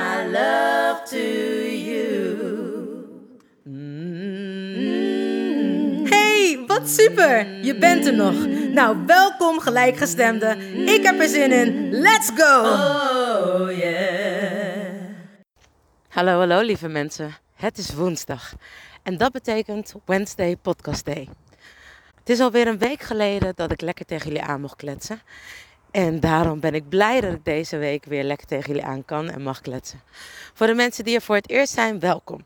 my love to you. Hey, wat super! Je bent er nog. Nou, welkom gelijkgestemde. Ik heb er zin in. Let's go! Oh yeah. Hallo, hallo lieve mensen. Het is woensdag. En dat betekent Wednesday Podcast Day. Het is alweer een week geleden dat ik lekker tegen jullie aan mocht kletsen. En daarom ben ik blij dat ik deze week weer lekker tegen jullie aan kan en mag kletsen. Voor de mensen die er voor het eerst zijn, welkom.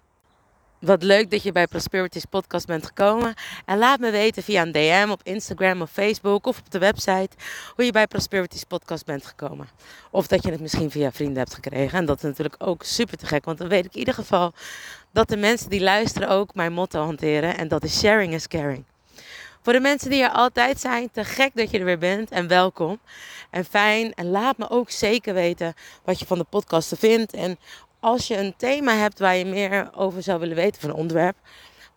Wat leuk dat je bij Prosperities podcast bent gekomen. En laat me weten via een DM op Instagram of Facebook of op de website hoe je bij Prosperities podcast bent gekomen. Of dat je het misschien via vrienden hebt gekregen. En dat is natuurlijk ook super te gek, want dan weet ik in ieder geval dat de mensen die luisteren ook mijn motto hanteren. En dat is sharing is caring. Voor de mensen die er altijd zijn, te gek dat je er weer bent en welkom. En fijn. En laat me ook zeker weten wat je van de podcasten vindt. En als je een thema hebt waar je meer over zou willen weten, van een onderwerp,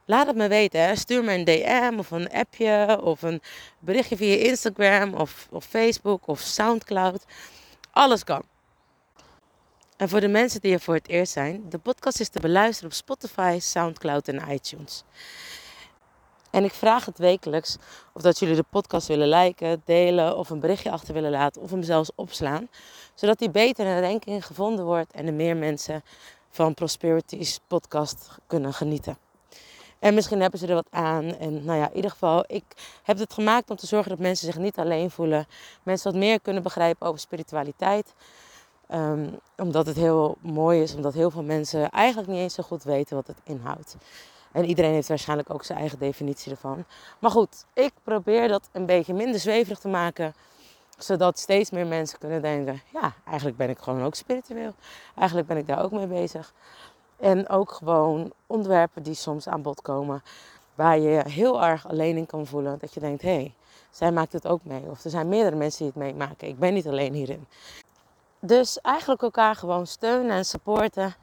laat het me weten. Hè. Stuur me een DM of een appje of een berichtje via Instagram of, of Facebook of Soundcloud. Alles kan. En voor de mensen die er voor het eerst zijn, de podcast is te beluisteren op Spotify, Soundcloud en iTunes. En ik vraag het wekelijks of dat jullie de podcast willen liken, delen of een berichtje achter willen laten of hem zelfs opslaan. Zodat die beter in ranking gevonden wordt en er meer mensen van Prosperity's podcast kunnen genieten. En misschien hebben ze er wat aan. En nou ja, in ieder geval, ik heb het gemaakt om te zorgen dat mensen zich niet alleen voelen. Mensen wat meer kunnen begrijpen over spiritualiteit. Ehm, omdat het heel mooi is, omdat heel veel mensen eigenlijk niet eens zo goed weten wat het inhoudt. En iedereen heeft waarschijnlijk ook zijn eigen definitie ervan. Maar goed, ik probeer dat een beetje minder zweverig te maken. Zodat steeds meer mensen kunnen denken: ja, eigenlijk ben ik gewoon ook spiritueel. Eigenlijk ben ik daar ook mee bezig. En ook gewoon onderwerpen die soms aan bod komen. Waar je heel erg alleen in kan voelen. Dat je denkt: hé, hey, zij maakt het ook mee. Of er zijn meerdere mensen die het meemaken. Ik ben niet alleen hierin. Dus eigenlijk elkaar gewoon steunen en supporten.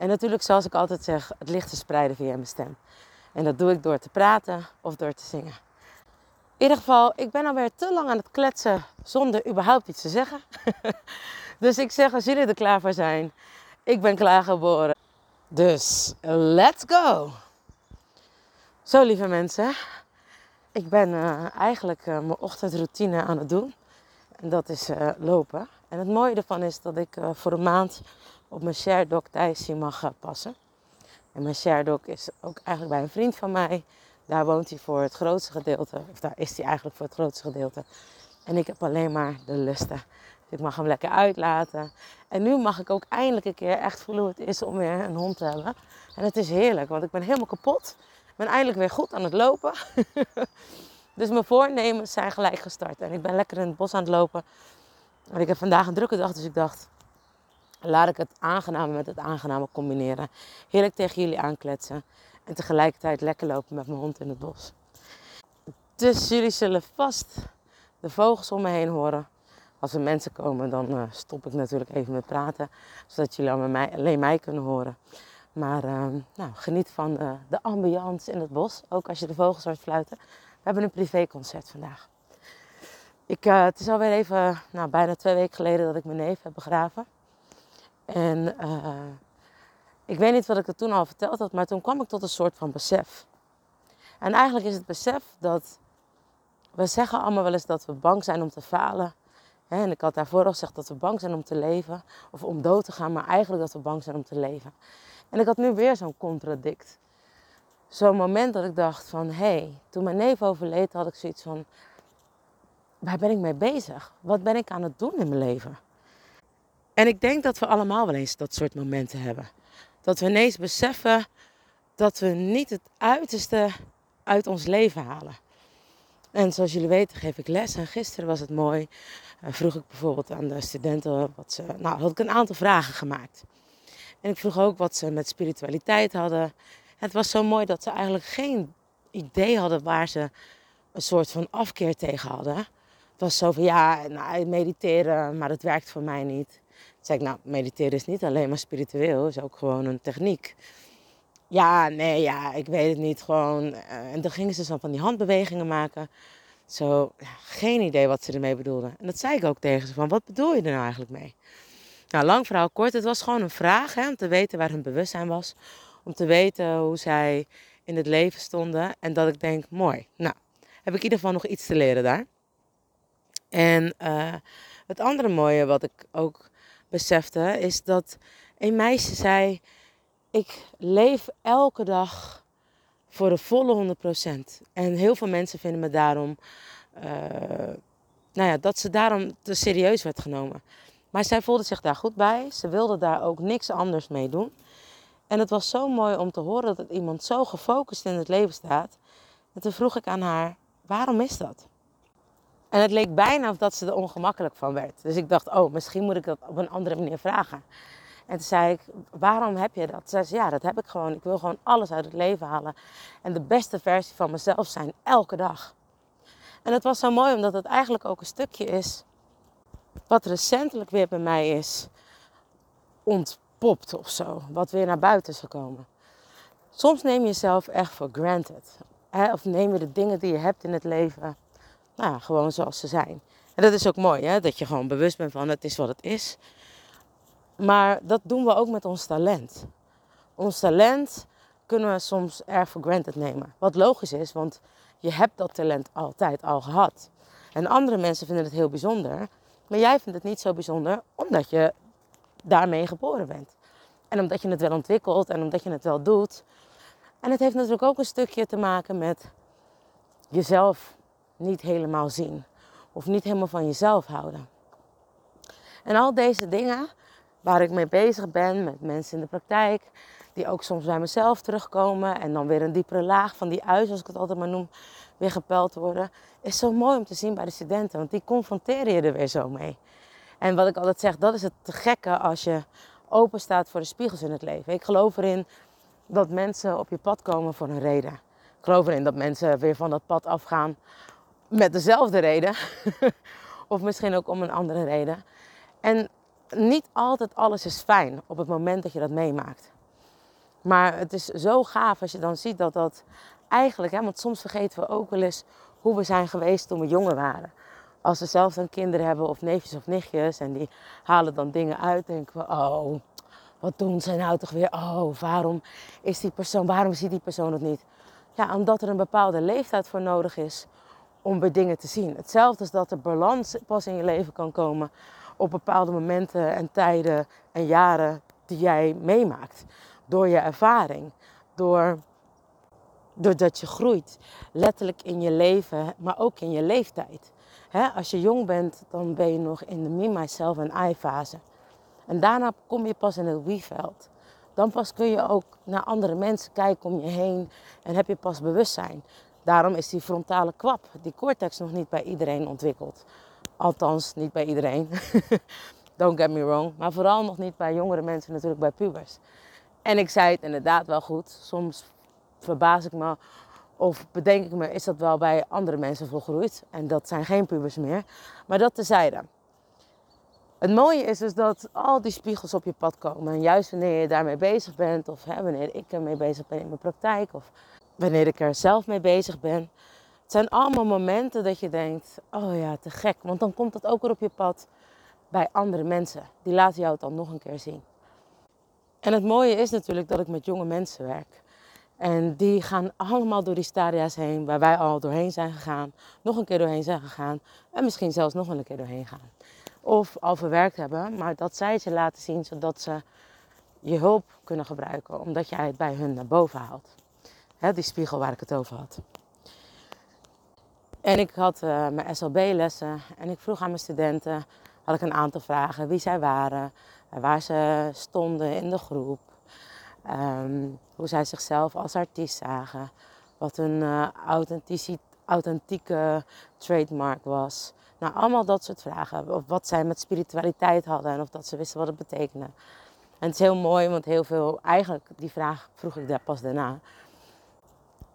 En natuurlijk, zoals ik altijd zeg, het licht te spreiden via mijn stem. En dat doe ik door te praten of door te zingen. In ieder geval, ik ben alweer te lang aan het kletsen zonder überhaupt iets te zeggen. dus ik zeg, als jullie er klaar voor zijn, ik ben klaargeboren. Dus, let's go! Zo, lieve mensen. Ik ben eh, eigenlijk uh, mijn ochtendroutine aan het doen. En dat is uh, lopen. En het mooie ervan is dat ik voor een maand op mijn sharedog Thijsje mag passen. En mijn sharedog is ook eigenlijk bij een vriend van mij. Daar woont hij voor het grootste gedeelte. Of daar is hij eigenlijk voor het grootste gedeelte. En ik heb alleen maar de lusten. Dus ik mag hem lekker uitlaten. En nu mag ik ook eindelijk een keer echt voelen hoe het is om weer een hond te hebben. En het is heerlijk, want ik ben helemaal kapot. Ik ben eindelijk weer goed aan het lopen. dus mijn voornemens zijn gelijk gestart. En ik ben lekker in het bos aan het lopen. En ik heb vandaag een drukke dag, dus ik dacht, laat ik het aangename met het aangename combineren. Heerlijk tegen jullie aankletsen. En tegelijkertijd lekker lopen met mijn hond in het bos. Dus jullie zullen vast de vogels om me heen horen. Als er mensen komen, dan uh, stop ik natuurlijk even met praten. Zodat jullie alleen mij, kunnen horen. Maar uh, nou, geniet van de, de ambiance in het bos. Ook als je de vogels hoort fluiten. We hebben een privéconcert vandaag. Ik, uh, het is alweer even, nou, bijna twee weken geleden dat ik mijn neef heb begraven. En uh, ik weet niet wat ik er toen al verteld had, maar toen kwam ik tot een soort van besef. En eigenlijk is het besef dat we zeggen allemaal wel eens dat we bang zijn om te falen. En ik had daarvoor al gezegd dat we bang zijn om te leven of om dood te gaan, maar eigenlijk dat we bang zijn om te leven. En ik had nu weer zo'n contradict. zo'n moment dat ik dacht van... Hé, hey, toen mijn neef overleed had ik zoiets van... Waar ben ik mee bezig? Wat ben ik aan het doen in mijn leven? En ik denk dat we allemaal wel eens dat soort momenten hebben. Dat we ineens beseffen dat we niet het uiterste uit ons leven halen. En zoals jullie weten geef ik les. En gisteren was het mooi. Uh, vroeg ik bijvoorbeeld aan de studenten wat ze. Nou, had ik een aantal vragen gemaakt. En ik vroeg ook wat ze met spiritualiteit hadden. Het was zo mooi dat ze eigenlijk geen idee hadden waar ze een soort van afkeer tegen hadden. Het was zo van ja, nou, mediteren, maar dat werkt voor mij niet. Zei ik, nou, mediteren is niet alleen maar spiritueel, is ook gewoon een techniek. Ja, nee, ja, ik weet het niet. Gewoon. Uh, en dan gingen ze zo van die handbewegingen maken. Zo, geen idee wat ze ermee bedoelden. En dat zei ik ook tegen ze: van wat bedoel je er nou eigenlijk mee? Nou, lang verhaal kort, het was gewoon een vraag hè, om te weten waar hun bewustzijn was. Om te weten hoe zij in het leven stonden. En dat ik denk: mooi. Nou, heb ik in ieder geval nog iets te leren daar. En uh, het andere mooie wat ik ook besefte, is dat een meisje zei ik leef elke dag voor de volle 100%. En heel veel mensen vinden me daarom, uh, nou ja, dat ze daarom te serieus werd genomen. Maar zij voelde zich daar goed bij. Ze wilde daar ook niks anders mee doen. En het was zo mooi om te horen dat iemand zo gefocust in het leven staat. En toen vroeg ik aan haar, waarom is dat? En het leek bijna of dat ze er ongemakkelijk van werd. Dus ik dacht, oh, misschien moet ik dat op een andere manier vragen. En toen zei ik, waarom heb je dat? Ze zei ja, dat heb ik gewoon. Ik wil gewoon alles uit het leven halen. En de beste versie van mezelf zijn, elke dag. En het was zo mooi, omdat het eigenlijk ook een stukje is... wat recentelijk weer bij mij is ontpopt of zo. Wat weer naar buiten is gekomen. Soms neem je jezelf echt voor granted. Hè? Of neem je de dingen die je hebt in het leven... Nou, gewoon zoals ze zijn. En dat is ook mooi, hè? dat je gewoon bewust bent van het is wat het is. Maar dat doen we ook met ons talent. Ons talent kunnen we soms erg voor granted nemen. Wat logisch is, want je hebt dat talent altijd al gehad. En andere mensen vinden het heel bijzonder. Maar jij vindt het niet zo bijzonder omdat je daarmee geboren bent. En omdat je het wel ontwikkelt en omdat je het wel doet. En het heeft natuurlijk ook een stukje te maken met jezelf niet helemaal zien. Of niet helemaal van jezelf houden. En al deze dingen waar ik mee bezig ben met mensen in de praktijk. Die ook soms bij mezelf terugkomen. En dan weer een diepere laag van die uis, als ik het altijd maar noem, weer gepeld worden. Is zo mooi om te zien bij de studenten. Want die confronteren je er weer zo mee. En wat ik altijd zeg, dat is het gekke als je open staat voor de spiegels in het leven. Ik geloof erin dat mensen op je pad komen voor een reden. Ik geloof erin dat mensen weer van dat pad afgaan met dezelfde reden. of misschien ook om een andere reden. En niet altijd alles is fijn op het moment dat je dat meemaakt. Maar het is zo gaaf als je dan ziet dat dat eigenlijk, hè, want soms vergeten we ook wel eens hoe we zijn geweest toen we jonger waren. Als we zelf dan kinderen hebben of neefjes of nichtjes en die halen dan dingen uit, denken we, oh, wat doen ze nou toch weer? Oh, waarom is die persoon, waarom ziet die persoon het niet? Ja, omdat er een bepaalde leeftijd voor nodig is om weer dingen te zien. Hetzelfde is dat er balans pas in je leven kan komen op bepaalde momenten en tijden en jaren die jij meemaakt. Door je ervaring, door, doordat je groeit. Letterlijk in je leven, maar ook in je leeftijd. als je jong bent, dan ben je nog in de me, myself en I fase. En daarna kom je pas in het we-veld. Dan pas kun je ook naar andere mensen kijken om je heen en heb je pas bewustzijn. Daarom is die frontale kwap, die cortex, nog niet bij iedereen ontwikkeld. Althans, niet bij iedereen. Don't get me wrong. Maar vooral nog niet bij jongere mensen, natuurlijk bij pubers. En ik zei het inderdaad wel goed. Soms verbaas ik me of bedenk ik me, is dat wel bij andere mensen volgroeid? En dat zijn geen pubers meer. Maar dat tezijde. Het mooie is dus dat al die spiegels op je pad komen. En juist wanneer je daarmee bezig bent, of hè, wanneer ik ermee bezig ben in mijn praktijk, of wanneer ik er zelf mee bezig ben, het zijn allemaal momenten dat je denkt, oh ja, te gek. Want dan komt dat ook weer op je pad bij andere mensen. Die laten jou het dan nog een keer zien. En het mooie is natuurlijk dat ik met jonge mensen werk. En die gaan allemaal door die stadia's heen waar wij al doorheen zijn gegaan. Nog een keer doorheen zijn gegaan. En misschien zelfs nog een keer doorheen gaan. Of al verwerkt hebben, maar dat zij het je laten zien zodat ze je hulp kunnen gebruiken. Omdat jij het bij hun naar boven haalt. Die spiegel waar ik het over had. En ik had uh, mijn SLB-lessen en ik vroeg aan mijn studenten, had ik een aantal vragen, wie zij waren, waar ze stonden in de groep, um, hoe zij zichzelf als artiest zagen, wat hun uh, authentieke trademark was. Nou, allemaal dat soort vragen. Of wat zij met spiritualiteit hadden en of dat ze wisten wat het betekende. En het is heel mooi, want heel veel, eigenlijk die vraag vroeg ik daar pas daarna.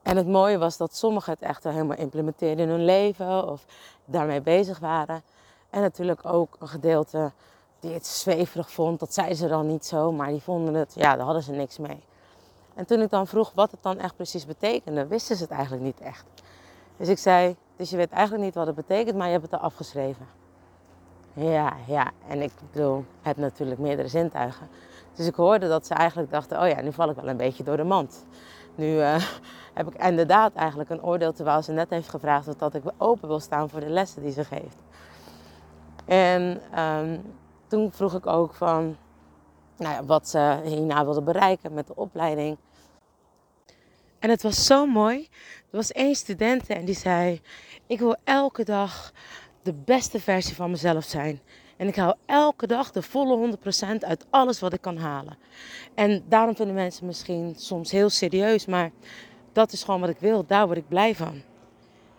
En het mooie was dat sommigen het echt helemaal implementeerden in hun leven of daarmee bezig waren. En natuurlijk ook een gedeelte die het zweverig vond, dat zei ze dan niet zo, maar die vonden het, ja, daar hadden ze niks mee. En toen ik dan vroeg wat het dan echt precies betekende, wisten ze het eigenlijk niet echt. Dus ik zei, dus je weet eigenlijk niet wat het betekent, maar je hebt het al afgeschreven. Ja, ja. En ik bedoel, heb natuurlijk meerdere zintuigen. Dus ik hoorde dat ze eigenlijk dachten, oh ja, nu val ik wel een beetje door de mand. Nu uh, heb ik inderdaad eigenlijk een oordeel, terwijl ze net heeft gevraagd dat ik open wil staan voor de lessen die ze geeft. En um, toen vroeg ik ook van, nou ja, wat ze hierna wilde bereiken met de opleiding. En het was zo mooi. Er was één student en die zei: Ik wil elke dag de beste versie van mezelf zijn. En ik haal elke dag de volle 100% uit alles wat ik kan halen. En daarom vinden mensen misschien soms heel serieus, maar dat is gewoon wat ik wil. Daar word ik blij van.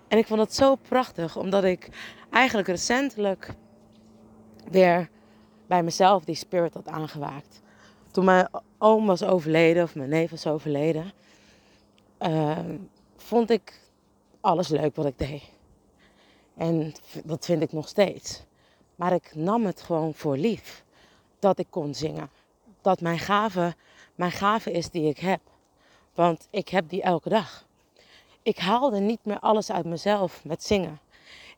En ik vond het zo prachtig, omdat ik eigenlijk recentelijk weer bij mezelf die spirit had aangewaakt. Toen mijn oom was overleden, of mijn neef was overleden, uh, vond ik alles leuk wat ik deed. En dat vind ik nog steeds. Maar ik nam het gewoon voor lief dat ik kon zingen. Dat mijn gave, mijn gave is die ik heb. Want ik heb die elke dag. Ik haalde niet meer alles uit mezelf met zingen.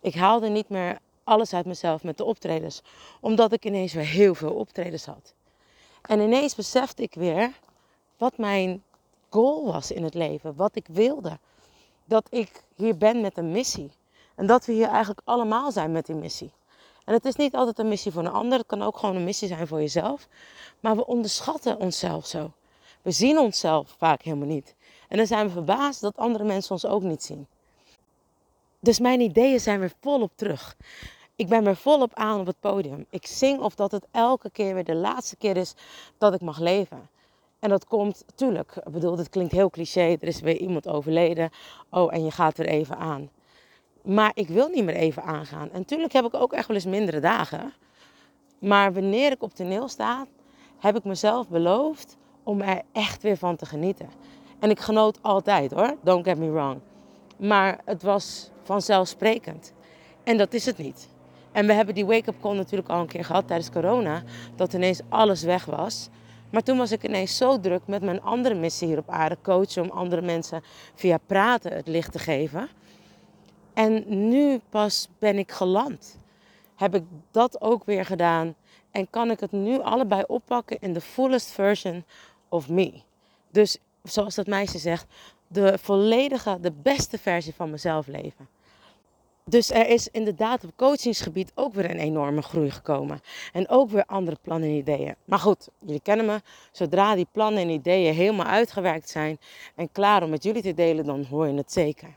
Ik haalde niet meer alles uit mezelf met de optredens. Omdat ik ineens weer heel veel optredens had. En ineens besefte ik weer wat mijn goal was in het leven. Wat ik wilde. Dat ik hier ben met een missie. En dat we hier eigenlijk allemaal zijn met die missie. En het is niet altijd een missie voor een ander. Het kan ook gewoon een missie zijn voor jezelf. Maar we onderschatten onszelf zo. We zien onszelf vaak helemaal niet. En dan zijn we verbaasd dat andere mensen ons ook niet zien. Dus mijn ideeën zijn weer volop terug. Ik ben weer volop aan op het podium. Ik zing of dat het elke keer weer de laatste keer is dat ik mag leven. En dat komt, tuurlijk, ik bedoel, dit klinkt heel cliché. Er is weer iemand overleden. Oh, en je gaat weer even aan. Maar ik wil niet meer even aangaan. En natuurlijk heb ik ook echt wel eens mindere dagen. Maar wanneer ik op toneel sta, heb ik mezelf beloofd om er echt weer van te genieten. En ik genoot altijd hoor, don't get me wrong. Maar het was vanzelfsprekend. En dat is het niet. En we hebben die wake-up call natuurlijk al een keer gehad tijdens corona. Dat ineens alles weg was. Maar toen was ik ineens zo druk met mijn andere missie hier op aarde. Coachen om andere mensen via praten het licht te geven. En nu pas ben ik geland. Heb ik dat ook weer gedaan. En kan ik het nu allebei oppakken in de fullest version of me. Dus zoals dat meisje zegt, de volledige, de beste versie van mezelf leven. Dus er is inderdaad op coachingsgebied ook weer een enorme groei gekomen. En ook weer andere plannen en ideeën. Maar goed, jullie kennen me. Zodra die plannen en ideeën helemaal uitgewerkt zijn en klaar om met jullie te delen, dan hoor je het zeker.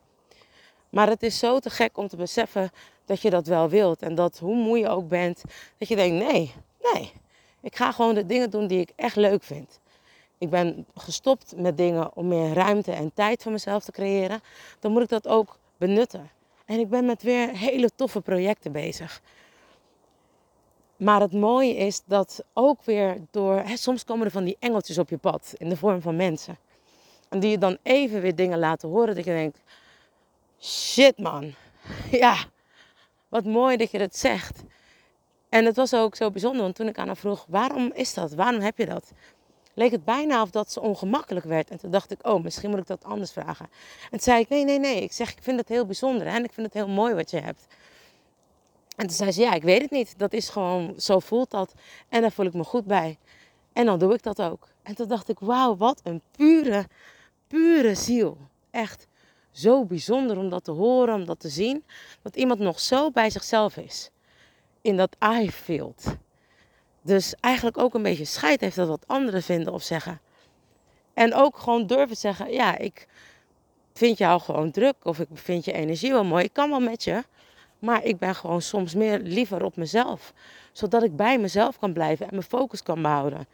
Maar het is zo te gek om te beseffen dat je dat wel wilt. En dat hoe moe je ook bent, dat je denkt, nee, nee. Ik ga gewoon de dingen doen die ik echt leuk vind. Ik ben gestopt met dingen om meer ruimte en tijd voor mezelf te creëren. Dan moet ik dat ook benutten. En ik ben met weer hele toffe projecten bezig. Maar het mooie is dat ook weer door. Hè, soms komen er van die engeltjes op je pad in de vorm van mensen. En die je dan even weer dingen laten horen dat je denkt: shit man, ja, wat mooi dat je dat zegt. En het was ook zo bijzonder, want toen ik aan haar vroeg: waarom is dat? Waarom heb je dat? leek het bijna of dat ze ongemakkelijk werd. En toen dacht ik, oh, misschien moet ik dat anders vragen. En toen zei ik, nee, nee, nee. Ik zeg, ik vind het heel bijzonder en ik vind het heel mooi wat je hebt. En toen zei ze, ja, ik weet het niet. Dat is gewoon, zo voelt dat. En daar voel ik me goed bij. En dan doe ik dat ook. En toen dacht ik, wauw, wat een pure, pure ziel. Echt zo bijzonder om dat te horen, om dat te zien. Dat iemand nog zo bij zichzelf is. In dat I-field. Dus eigenlijk ook een beetje scheid heeft dat wat anderen vinden of zeggen. En ook gewoon durven zeggen, ja, ik vind jou gewoon druk of ik vind je energie wel mooi. Ik kan wel met je, maar ik ben gewoon soms meer liever op mezelf. Zodat ik bij mezelf kan blijven en mijn focus kan behouden.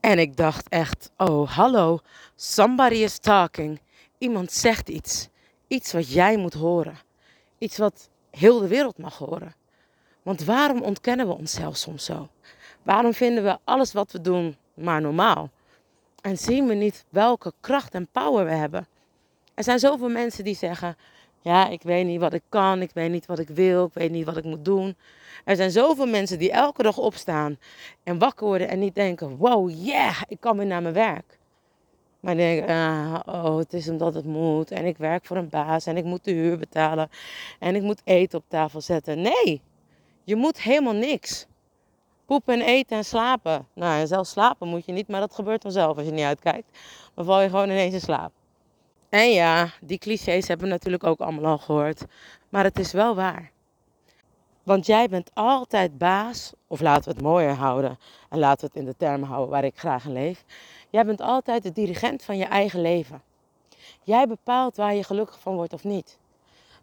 En ik dacht echt, oh hallo, somebody is talking. Iemand zegt iets. Iets wat jij moet horen. Iets wat heel de wereld mag horen. Want waarom ontkennen we onszelf soms zo? Waarom vinden we alles wat we doen maar normaal? En zien we niet welke kracht en power we hebben? Er zijn zoveel mensen die zeggen: Ja, ik weet niet wat ik kan, ik weet niet wat ik wil, ik weet niet wat ik moet doen. Er zijn zoveel mensen die elke dag opstaan en wakker worden en niet denken: Wow, yeah, ik kan weer naar mijn werk. Maar denken: ah, Oh, het is omdat het moet en ik werk voor een baas en ik moet de huur betalen en ik moet eten op tafel zetten. Nee, je moet helemaal niks. Poepen en eten en slapen. Nou, en zelfs slapen moet je niet, maar dat gebeurt vanzelf als je niet uitkijkt. Dan val je gewoon ineens in slaap. En ja, die clichés hebben we natuurlijk ook allemaal al gehoord. Maar het is wel waar. Want jij bent altijd baas, of laten we het mooier houden en laten we het in de termen houden waar ik graag in leef. Jij bent altijd de dirigent van je eigen leven. Jij bepaalt waar je gelukkig van wordt of niet.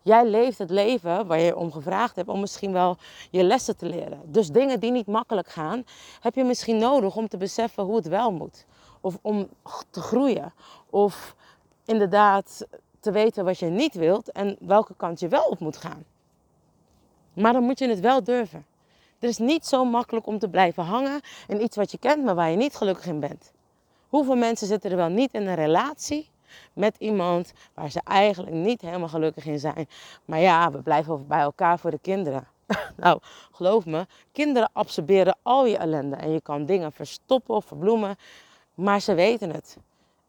Jij leeft het leven waar je om gevraagd hebt om misschien wel je lessen te leren. Dus dingen die niet makkelijk gaan, heb je misschien nodig om te beseffen hoe het wel moet. Of om te groeien. Of inderdaad te weten wat je niet wilt en welke kant je wel op moet gaan. Maar dan moet je het wel durven. Het is niet zo makkelijk om te blijven hangen in iets wat je kent, maar waar je niet gelukkig in bent. Hoeveel mensen zitten er wel niet in een relatie met iemand waar ze eigenlijk niet helemaal gelukkig in zijn. Maar ja, we blijven bij elkaar voor de kinderen. nou, geloof me, kinderen absorberen al je ellende. En je kan dingen verstoppen of verbloemen, maar ze weten het.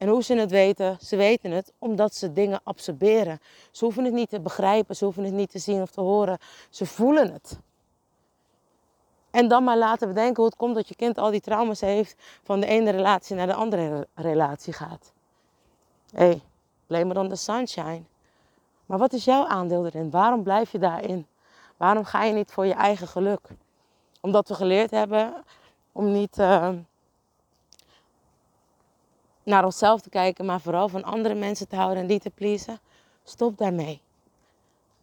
En hoe ze het weten, ze weten het omdat ze dingen absorberen. Ze hoeven het niet te begrijpen, ze hoeven het niet te zien of te horen. Ze voelen het. En dan maar laten bedenken hoe het komt dat je kind al die trauma's heeft van de ene relatie naar de andere relatie gaat. Hé, hey, blame it on the sunshine. Maar wat is jouw aandeel erin? Waarom blijf je daarin? Waarom ga je niet voor je eigen geluk? Omdat we geleerd hebben om niet uh, naar onszelf te kijken, maar vooral van andere mensen te houden en die te pleasen. Stop daarmee.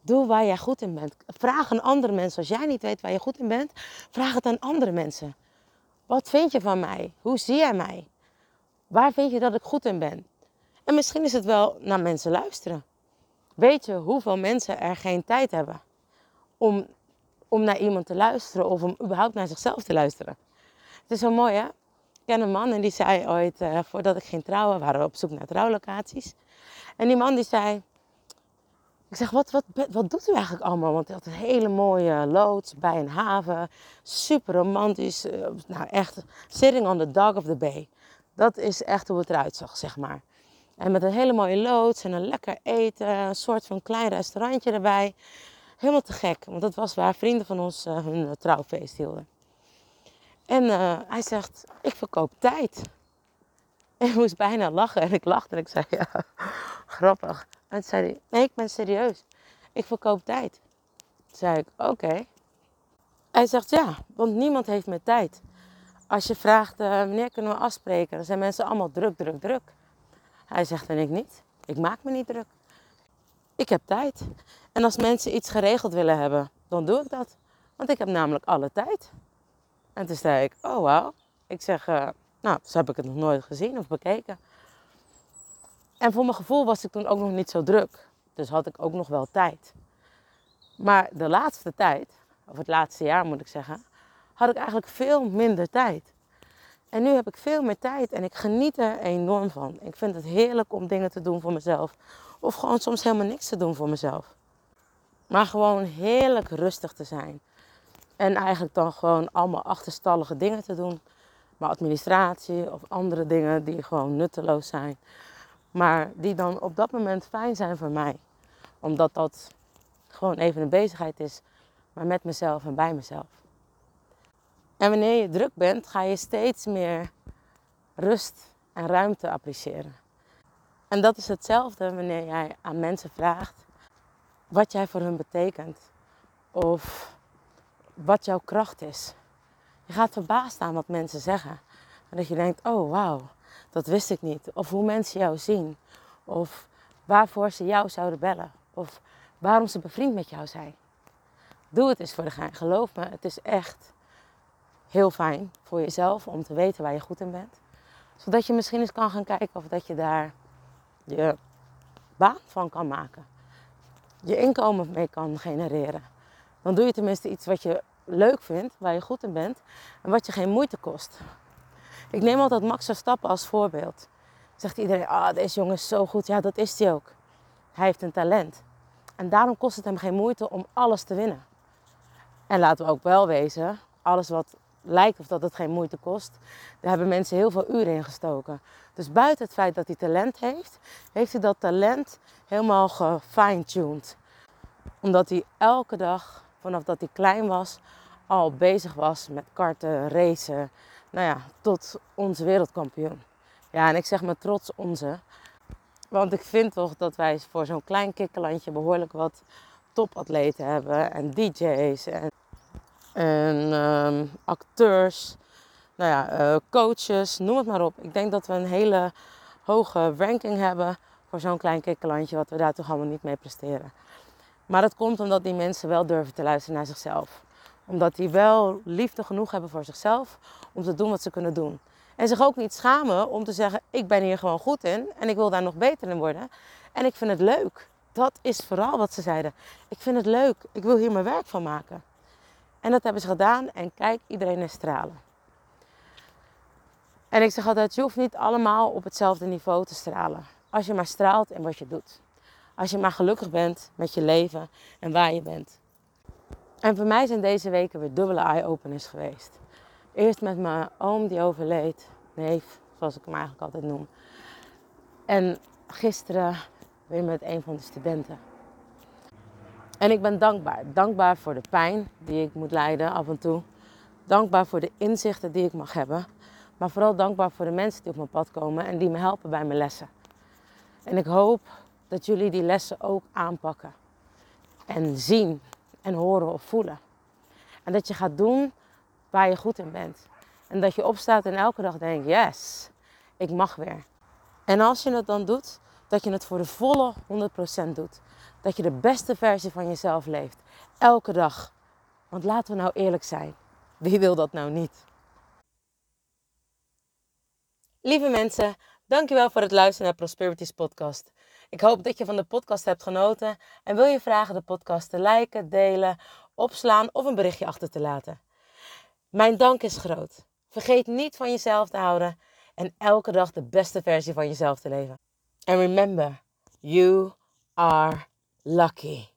Doe waar jij goed in bent. Vraag aan andere mensen. Als jij niet weet waar je goed in bent, vraag het aan andere mensen. Wat vind je van mij? Hoe zie jij mij? Waar vind je dat ik goed in ben? En misschien is het wel naar mensen luisteren. Weet je hoeveel mensen er geen tijd hebben om, om naar iemand te luisteren of om überhaupt naar zichzelf te luisteren? Het is zo mooi hè? Ken een man en die zei ooit, uh, voordat ik ging trouwen, waren we op zoek naar trouwlocaties. En die man die zei, ik zeg, wat, wat, wat doet u eigenlijk allemaal? Want hij had een hele mooie loods bij een haven. Super romantisch. Uh, nou echt, sitting on the dock of the bay. Dat is echt hoe het eruit zag, zeg maar. En met een hele mooie loods en een lekker eten, een soort van klein restaurantje erbij. Helemaal te gek, want dat was waar vrienden van ons uh, hun trouwfeest hielden. En uh, hij zegt, ik verkoop tijd. En ik moest bijna lachen en ik lachte en ik zei, ja, grappig. En toen zei hij, nee, ik ben serieus. Ik verkoop tijd. Toen zei ik, oké. Hij zegt, ja, want niemand heeft meer tijd. Als je vraagt, wanneer kunnen we afspreken? Dan zijn mensen allemaal druk, druk, druk. Hij zegt en ik niet. Ik maak me niet druk. Ik heb tijd. En als mensen iets geregeld willen hebben, dan doe ik dat. Want ik heb namelijk alle tijd. En toen zei ik, oh wauw. Ik zeg, uh, nou, zo heb ik het nog nooit gezien of bekeken. En voor mijn gevoel was ik toen ook nog niet zo druk. Dus had ik ook nog wel tijd. Maar de laatste tijd, of het laatste jaar moet ik zeggen, had ik eigenlijk veel minder tijd. En nu heb ik veel meer tijd en ik geniet er enorm van. Ik vind het heerlijk om dingen te doen voor mezelf. Of gewoon soms helemaal niks te doen voor mezelf. Maar gewoon heerlijk rustig te zijn. En eigenlijk dan gewoon allemaal achterstallige dingen te doen. Maar administratie of andere dingen die gewoon nutteloos zijn. Maar die dan op dat moment fijn zijn voor mij. Omdat dat gewoon even een bezigheid is. Maar met mezelf en bij mezelf. En wanneer je druk bent, ga je steeds meer rust en ruimte appreciëren. En dat is hetzelfde wanneer jij aan mensen vraagt wat jij voor hun betekent. Of wat jouw kracht is. Je gaat verbaasd staan wat mensen zeggen. En dat je denkt, oh wauw, dat wist ik niet. Of hoe mensen jou zien. Of waarvoor ze jou zouden bellen. Of waarom ze bevriend met jou zijn. Doe het eens voor de gein. Geloof me, het is echt heel fijn voor jezelf om te weten waar je goed in bent. Zodat je misschien eens kan gaan kijken of dat je daar je baan van kan maken. Je inkomen mee kan genereren. Dan doe je tenminste iets wat je leuk vindt, waar je goed in bent en wat je geen moeite kost. Ik neem altijd Max Verstappen als voorbeeld. Zegt iedereen, ah, deze jongen is zo goed. Ja, dat is hij ook. Hij heeft een talent. En daarom kost het hem geen moeite om alles te winnen. En laten we ook wel wezen, alles wat lijkt of dat het geen moeite kost, daar hebben mensen heel veel uren in gestoken. Dus buiten het feit dat hij talent heeft, heeft hij dat talent helemaal gefine-tuned. Omdat hij elke dag, vanaf dat hij klein was, al bezig was met karten, racen, nou ja, tot onze wereldkampioen. Ja, en ik zeg met trots onze. Want ik vind toch dat wij voor zo'n klein kikkerlandje behoorlijk wat topatleten hebben. En DJ's en, ehm, acteurs. Nou ja, uh, coaches, noem het maar op. Ik denk dat we een hele hoge ranking hebben voor zo'n klein kikkerlandje. Wat we daar toch allemaal niet mee presteren. Maar dat komt omdat die mensen wel durven te luisteren naar zichzelf. Omdat die wel liefde genoeg hebben voor zichzelf om te doen wat ze kunnen doen. En zich ook niet schamen om te zeggen: Ik ben hier gewoon goed in en ik wil daar nog beter in worden. En ik vind het leuk. Dat is vooral wat ze zeiden. Ik vind het leuk. Ik wil hier mijn werk van maken. En dat hebben ze gedaan en kijk, iedereen is stralen. En ik zeg altijd: Je hoeft niet allemaal op hetzelfde niveau te stralen. Als je maar straalt in wat je doet. Als je maar gelukkig bent met je leven en waar je bent. En voor mij zijn deze weken weer dubbele eye-openers geweest. Eerst met mijn oom die overleed, neef, zoals ik hem eigenlijk altijd noem. En gisteren weer met een van de studenten. En ik ben dankbaar. Dankbaar voor de pijn die ik moet lijden af en toe. Dankbaar voor de inzichten die ik mag hebben. Maar vooral dankbaar voor de mensen die op mijn pad komen en die me helpen bij mijn lessen. En ik hoop dat jullie die lessen ook aanpakken. En zien en horen of voelen. En dat je gaat doen waar je goed in bent. En dat je opstaat en elke dag denkt, yes, ik mag weer. En als je het dan doet, dat je het voor de volle 100% doet. Dat je de beste versie van jezelf leeft. Elke dag. Want laten we nou eerlijk zijn. Wie wil dat nou niet? Lieve mensen, dankjewel voor het luisteren naar Prosperities podcast. Ik hoop dat je van de podcast hebt genoten en wil je vragen de podcast te liken, delen, opslaan of een berichtje achter te laten. Mijn dank is groot. Vergeet niet van jezelf te houden en elke dag de beste versie van jezelf te leven. And remember, you are lucky.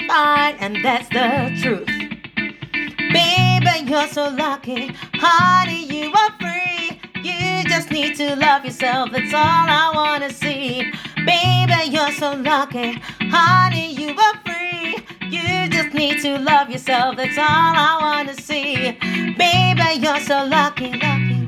fine, and that's the truth. Baby, you're so lucky. Honey, you are free. You just need to love yourself. That's all I wanna see. Baby, you're so lucky. Honey, you are free. You just need to love yourself. That's all I wanna see. Baby, you're so lucky, lucky.